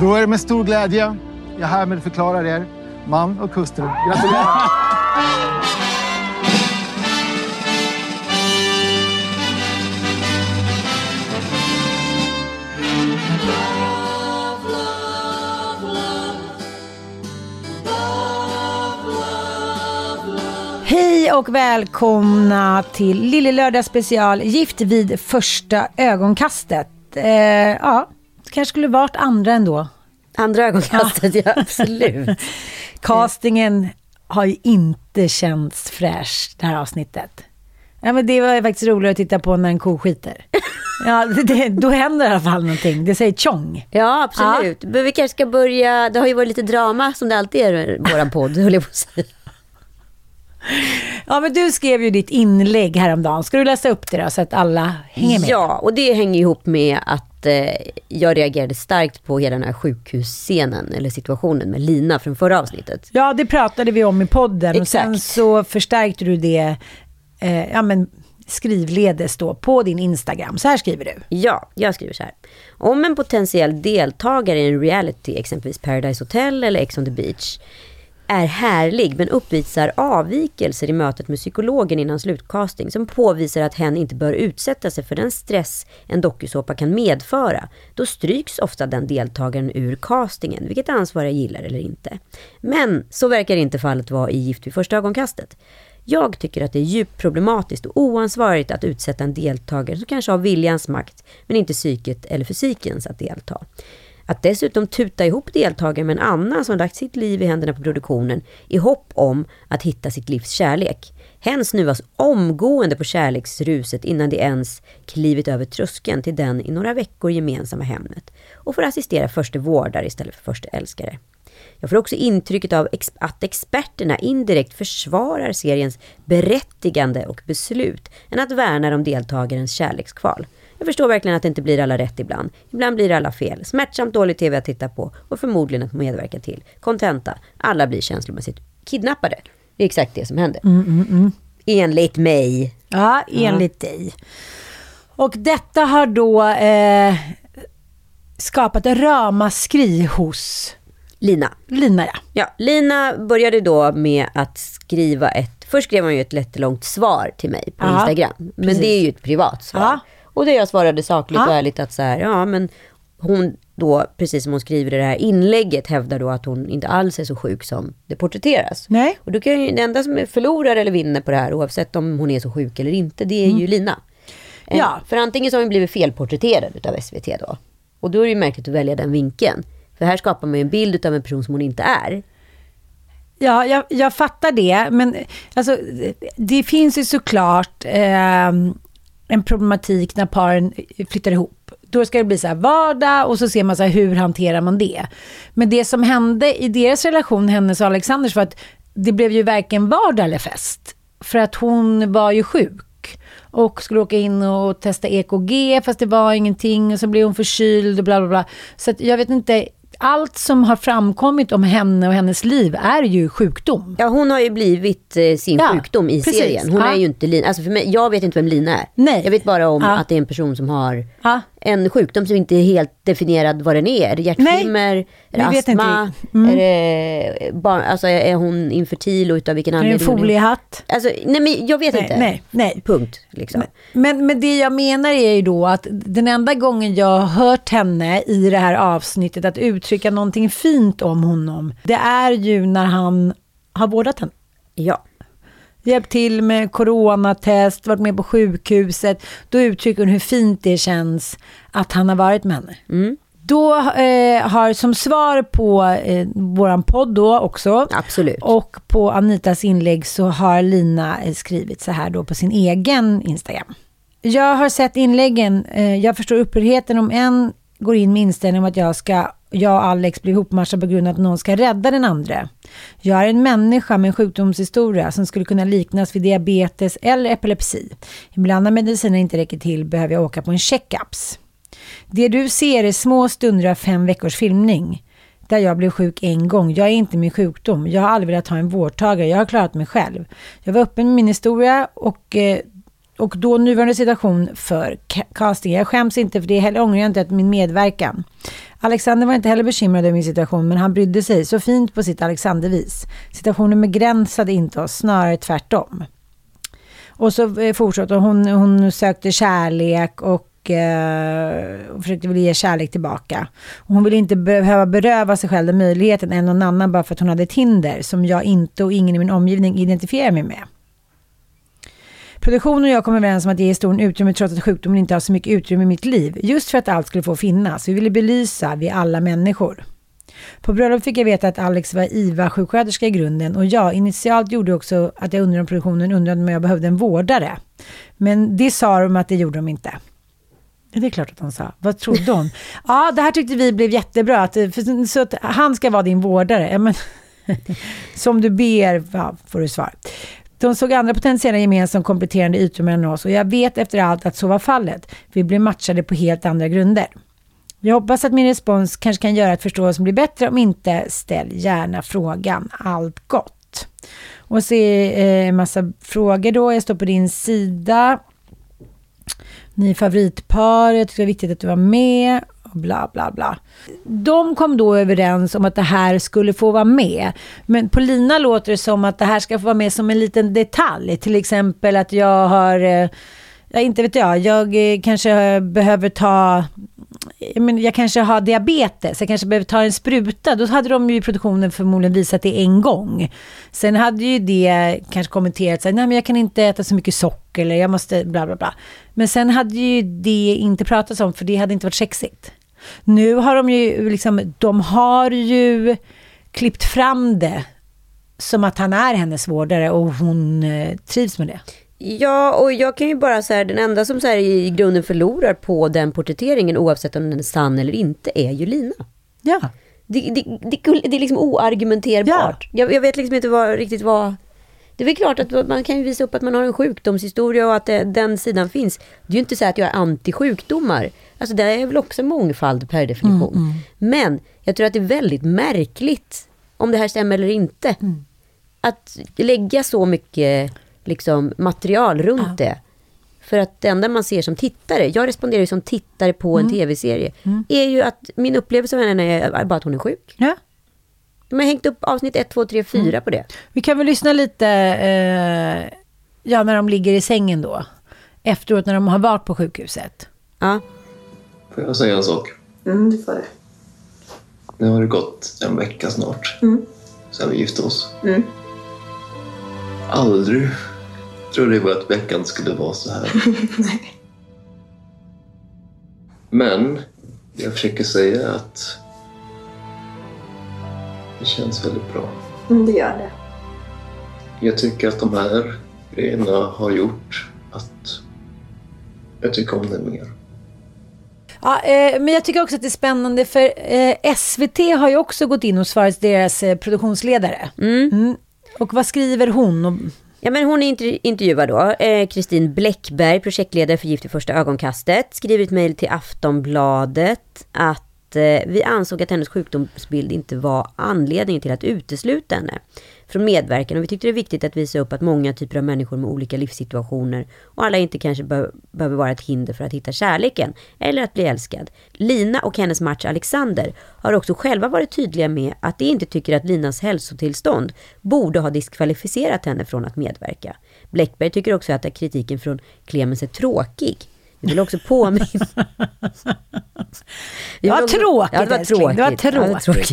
Då är det med stor glädje jag härmed förklarar er man och hustru. Gratulerar! Hej och välkomna till Lille Lördag special Gift vid första ögonkastet. Eh, ja, kanske skulle varit andra ändå. Andra ögonkastet, ja, absolut. Castingen har ju inte känts fräsch det här avsnittet. Ja, men det var faktiskt roligare att titta på när en ko skiter. Ja, det, då händer i alla fall någonting. Det säger tjong. Ja, absolut. Men vi kanske ska börja, det har ju varit lite drama som det alltid är i våran podd, höll jag på att säga. Ja, men du skrev ju ditt inlägg häromdagen. Ska du läsa upp det då, så att alla hänger med? Ja, och det hänger ihop med att eh, jag reagerade starkt på hela den här sjukhusscenen, eller situationen med Lina från förra avsnittet. Ja, det pratade vi om i podden och sen Exakt. så förstärkte du det eh, ja, men skrivledes då på din Instagram. Så här skriver du. Ja, jag skriver så här. Om en potentiell deltagare i en reality, exempelvis Paradise Hotel eller Ex on the beach, är härlig men uppvisar avvikelser i mötet med psykologen innan slutcasting som påvisar att hen inte bör utsätta sig för den stress en dokusåpa kan medföra, då stryks ofta den deltagaren ur castingen, vilket ansvariga gillar eller inte. Men så verkar inte fallet vara i Gift vid första ögonkastet. Jag tycker att det är djupt problematiskt och oansvarigt att utsätta en deltagare som kanske har viljans makt, men inte psyket eller fysikens att delta. Att dessutom tuta ihop deltagare med en annan som lagt sitt liv i händerna på produktionen i hopp om att hitta sitt livs kärlek. Hen snuvas omgående på kärleksruset innan de ens klivit över tröskeln till den i några veckor gemensamma hemmet och får assistera förste vårdare istället för förste älskare. Jag får också intrycket av ex- att experterna indirekt försvarar seriens berättigande och beslut än att värna om deltagarens kärlekskval. Jag förstår verkligen att det inte blir alla rätt ibland. Ibland blir alla fel. Smärtsamt dålig TV att titta på och förmodligen att medverka till. Kontenta. Alla blir känslomässigt kidnappade. Det är exakt det som händer. Enligt mig. Ja, enligt dig. Och detta har då eh, skapat ramaskri hos Lina. Lina. Ja. Ja, Lina började då med att skriva ett... Först skrev hon ju ett jättelångt svar till mig på Ja, Instagram. Men precis. det är ju ett privat svar. Ja. Och det jag svarade sakligt Ja. och ärligt att så här, ja men hon då, precis som hon skriver i det här inlägget, hävdar då att hon inte alls är så sjuk som det porträtteras. Nej. Och då kan ju, det enda som förlorar eller vinner på det här, oavsett om hon är så sjuk eller inte, det är ju Lina. Eh, Mm. Ja. För antingen så har hon blivit felporträtterad av SVT då. Och då är det ju märkligt att välja den vinkeln. För här skapar man ju en bild av en person som hon inte är. Ja, jag, jag fattar det. Men alltså, det finns ju såklart eh, en problematik när paren eh, flyttar ihop. Då ska det bli så här vardag och så ser man så här hur hanterar man det. Men det som hände i deras relation, hennes och Alexanders, var att det blev ju varken vardag eller fest. För att hon var ju sjuk och skulle åka in och testa EKG fast det var ingenting och så blev hon förkyld och bla bla bla. Så att jag vet inte, allt som har framkommit om henne och hennes liv är ju sjukdom. Ja, hon har ju blivit eh, sin Ja, sjukdom i precis. serien. Hon Ja. är ju inte Lina. Alltså för mig, jag vet inte vem Lina är. Nej. Jag vet bara om Ja. att det är en person som har. En sjukdom som inte är helt definierad vad den är. Hjärtflimmer? Är det astma? Mm. Är, det barn, alltså, är hon infertil och utav vilken Är det en anledning? foliehatt? Alltså, nej men jag vet Nej, inte. nej, nej. Punkt. Liksom. Men, men det jag menar är ju då att den enda gången jag har hört henne i det här avsnittet att uttrycka någonting fint om honom, det är ju när han har vårdat henne. Ja. Hjälpt till med coronatest, varit med på sjukhuset. Då uttrycker hon hur fint det känns att han har varit med henne. Mm. Då eh, har som svar på eh, våran podd då också Absolut. och på Anitas inlägg så har Lina eh, skrivit så här då på sin egen Instagram. Jag har sett inläggen, eh, jag förstår upprördheten om en går in med inställningen om att jag ska jag och Alex blir ihopmatchade på grund av att någon ska rädda den andra. Jag är en människa med en sjukdomshistoria som skulle kunna liknas vid diabetes eller epilepsi. Ibland när medicinen inte räcker till behöver jag åka på en checkups. Det du ser är små stunder av fem veckors filmning. Där jag blev sjuk en gång. Jag är inte min sjukdom. Jag har aldrig velat ha en vårdtagare. Jag har klarat mig själv. Jag var öppen med min historia och, eh, och då nuvarande situation för casting. Jag skäms inte för det heller ångrar jag inte att min medverkan. Alexander var inte heller bekymrad över min situation men han brydde sig så fint på sitt Alexandervis. Situationen begränsade inte oss, snarare tvärtom. Och så eh, fortsatte hon, hon sökte kärlek och eh, och försökte väl ge kärlek tillbaka. Och hon ville inte behöva beröva sig själv den möjligheten än någon annan bara för att hon hade ett hinder som jag inte och ingen i min omgivning identifierar mig med. Produktionen och jag kom överens om att ge historien utrymme trots att sjukdomen inte har så mycket utrymme i mitt liv. Just för att allt skulle få finnas. Vi ville belysa, vi alla människor. På bröllop fick jag veta att Alex var IVA-sjuksköterska i grunden och jag initialt gjorde också att jag undrade om produktionen undrade om jag behövde en vårdare. Men det sa de att det gjorde de inte. Ja, Det är klart att de sa. Vad trodde hon? ja, det här tyckte vi blev jättebra. Att, för, så att han ska vara din vårdare. Ja, men, som du ber, ja, får du svar. De såg andra potentiella gemensamma kompletterande ytor mellan oss och jag vet efter allt att så var fallet. Vi blev matchade på helt andra grunder. Jag hoppas att min respons kanske kan göra att förståelsen blir bättre. Om inte, ställ gärna frågan. Allt gott. Och så är eh, en massa frågor då. Jag står på din sida. Ni är favoritpar, jag tyckte det var viktigt att du var med. Bla, bla, bla. De kom då överens om att det här skulle få vara med. Men på Lina låter det som att det här ska få vara med som en liten detalj. Till exempel att jag har, eh, ja, inte vet jag, jag eh, kanske behöver ta jag, men, jag kanske har diabetes, jag kanske behöver ta en spruta. Då hade de ju i produktionen förmodligen visat det en gång. Sen hade ju det kanske kommenterats. nej men jag kan inte äta så mycket socker eller jag måste bla bla bla. Men sen hade ju det inte pratats om för det hade inte varit sexigt. Nu har de ju liksom, de har ju klippt fram det som att han är hennes vårdare och hon eh, trivs med det. Ja, och jag kan ju bara säga den enda som så här, i grunden förlorar på den porträtteringen oavsett om den är sann eller inte är ju Lina. Ja. Det, det, det, det är liksom oargumenterbart. Jag, jag vet liksom inte vad, riktigt vad... Det är väl klart att man kan visa upp att man har en sjukdomshistoria och att det, den sidan finns. Det är ju inte så att jag är anti-sjukdomar. Alltså det är väl också mångfald per definition. Men jag tror att det är väldigt märkligt om det här stämmer eller inte. Att lägga så mycket liksom, material runt det. För att det enda man ser som tittare, jag responderar ju som tittare på en tv-serie, är ju att min upplevelse av henne är bara att hon är sjuk. ja. De har hängt upp avsnitt 1, 2, 3, 4 på det. Vi kan väl lyssna lite, eh, ja när de ligger i sängen då. Efteråt när de har varit på sjukhuset. Ja. Får jag säga en sak? Mm, du får det. Nu har det gått en vecka snart sedan vi gifte oss. Mm. Aldrig trodde jag att veckan skulle vara så här. Men jag försöker säga att det känns väldigt bra. Mm, det gör det. Jag tycker att de här grejerna har gjort att jag tycker om det mer. Ja, eh, men jag tycker också att det är spännande för eh, SVT har ju också gått in och svarat deras eh, produktionsledare. Mm. Och vad skriver hon? Och, Ja, men hon är inter- intervjuad då. Eh, Kristin Bläckberg, projektledare för Gift i första ögonkastet, skriver ett mejl till Aftonbladet att eh, vi ansåg att hennes sjukdomsbild inte var anledningen till att utesluta henne från medverkan och vi tyckte det är viktigt att visa upp att många typer av människor med olika livssituationer och alla inte kanske be behöver vara ett hinder för att hitta kärleken eller att bli älskad. Lina och hennes match Alexander har också själva varit tydliga med att de inte tycker att Linas hälsotillstånd borde ha diskvalificerat henne från att medverka. Bläckberg tycker också att kritiken från Clemens är tråkig. Vi vill också påminna... Det var tråkigt, ja, det var tråkigt. Det var Ja, det var tråkigt.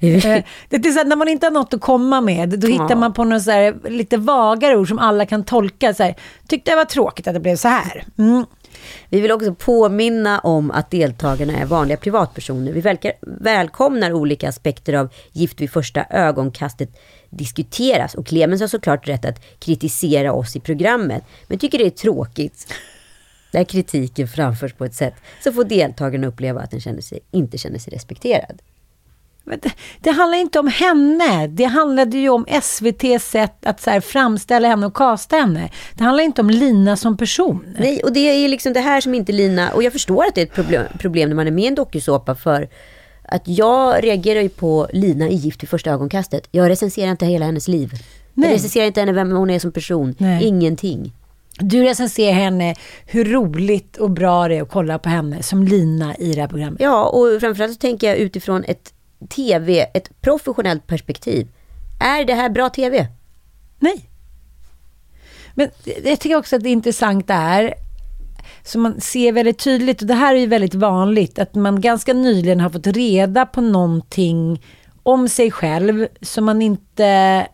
tråkigt. Eh, Det är så att när man inte har något att komma med, då hittar Ja. man på något så här, lite vagare ord som alla kan tolka. Så här, Tyckte det var tråkigt att det blev så här. Mm. Vi vill också påminna om att deltagarna är vanliga privatpersoner. Vi välkar, välkomnar olika aspekter av Gift vid första ögonkastet diskuteras och Clemens har såklart rätt att kritisera oss i programmet, men tycker det är tråkigt när kritiken framförs på ett sätt så får deltagarna uppleva att den känner sig, inte känner sig respekterad. Men det, det handlar inte om henne. Det handlade ju om SVTs sätt att så framställa henne och kasta henne. Det handlar inte om Lina som person. Nej, och det är liksom det här som inte Lina, och jag förstår att det är ett problem, problem när man är med i en dokusåpa för att jag reagerar ju på Lina i Gift vid första ögonkastet. Jag recenserar inte hela hennes liv. Nej. Jag recenserar inte henne vem hon är som person. Nej. Ingenting. Du recenserar henne, hur roligt och bra det är att kolla på henne som Lina i det här programmet. Ja, och framförallt så tänker jag utifrån ett TV, ett professionellt perspektiv. Är det här bra TV? Nej. Men jag tycker också att det intressanta är, som man ser väldigt tydligt, och det här är ju väldigt vanligt, att man ganska nyligen har fått reda på någonting om sig själv som man inte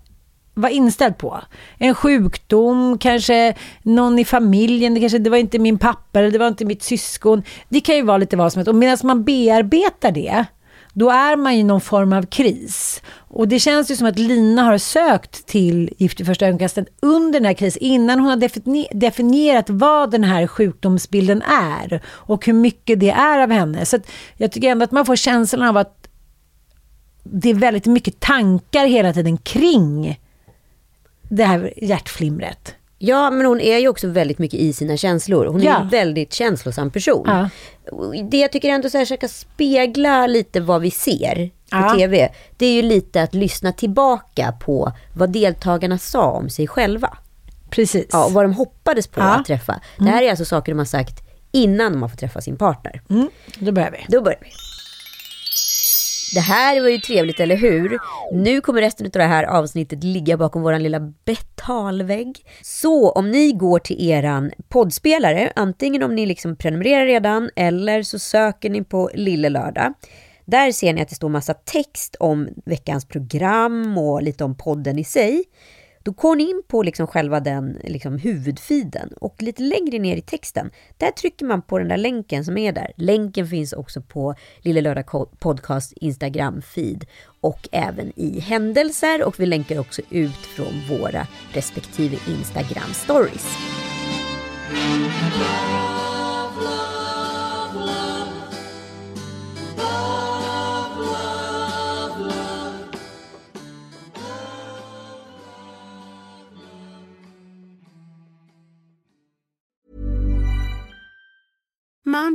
var inställd på. En sjukdom, kanske någon i familjen, det kanske det var inte min pappa eller det var inte mitt syskon. Det kan ju vara lite vad som helst. Och medan man bearbetar det, då är man i någon form av kris. Och det känns ju som att Lina har sökt till Gift i första ögonkastet under den här krisen, innan hon har definierat vad den här sjukdomsbilden är och hur mycket det är av henne. Så att jag tycker ändå att man får känslan av att det är väldigt mycket tankar hela tiden kring det här hjärtflimret. Ja, men hon är ju också väldigt mycket i sina känslor. Hon är Ja. en väldigt känslosam person. Ja. Det jag tycker ändå så här försöka spegla lite vad vi ser på Ja. TV. Det är ju lite att lyssna tillbaka på vad deltagarna sa om sig själva. Precis. Ja, och vad de hoppades på att träffa. Det här är alltså saker de har sagt innan de har fått träffa sin partner. Mm, då börjar vi. Då börjar vi. Det här var ju trevligt, eller hur? Nu kommer resten av det här avsnittet ligga bakom vår lilla betalvägg. Så om ni går till eran poddspelare, antingen om ni liksom prenumererar redan eller så söker ni på Lille Lördag. Där ser ni att det står massa text om veckans program och lite om podden i sig. Då går ni in på liksom själva den liksom huvudfiden och lite längre ner i texten, där trycker man på den där länken som är där. Länken finns också på Lille Lördag Podcast Instagram-feed och även i händelser och vi länkar också ut från våra respektive Instagram-stories.